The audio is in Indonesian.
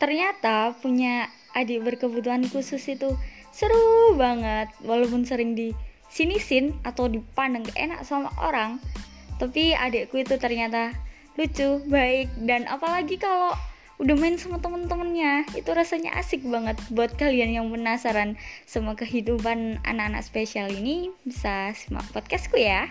ternyata punya adik berkebutuhan khusus itu seru banget. Walaupun sering di sini sin atau dipandang enak sama orang tapi adikku itu ternyata lucu baik dan apalagi kalau udah main sama temen-temennya itu rasanya asik banget. Buat kalian yang penasaran sama kehidupan anak-anak spesial ini bisa simak podcastku ya.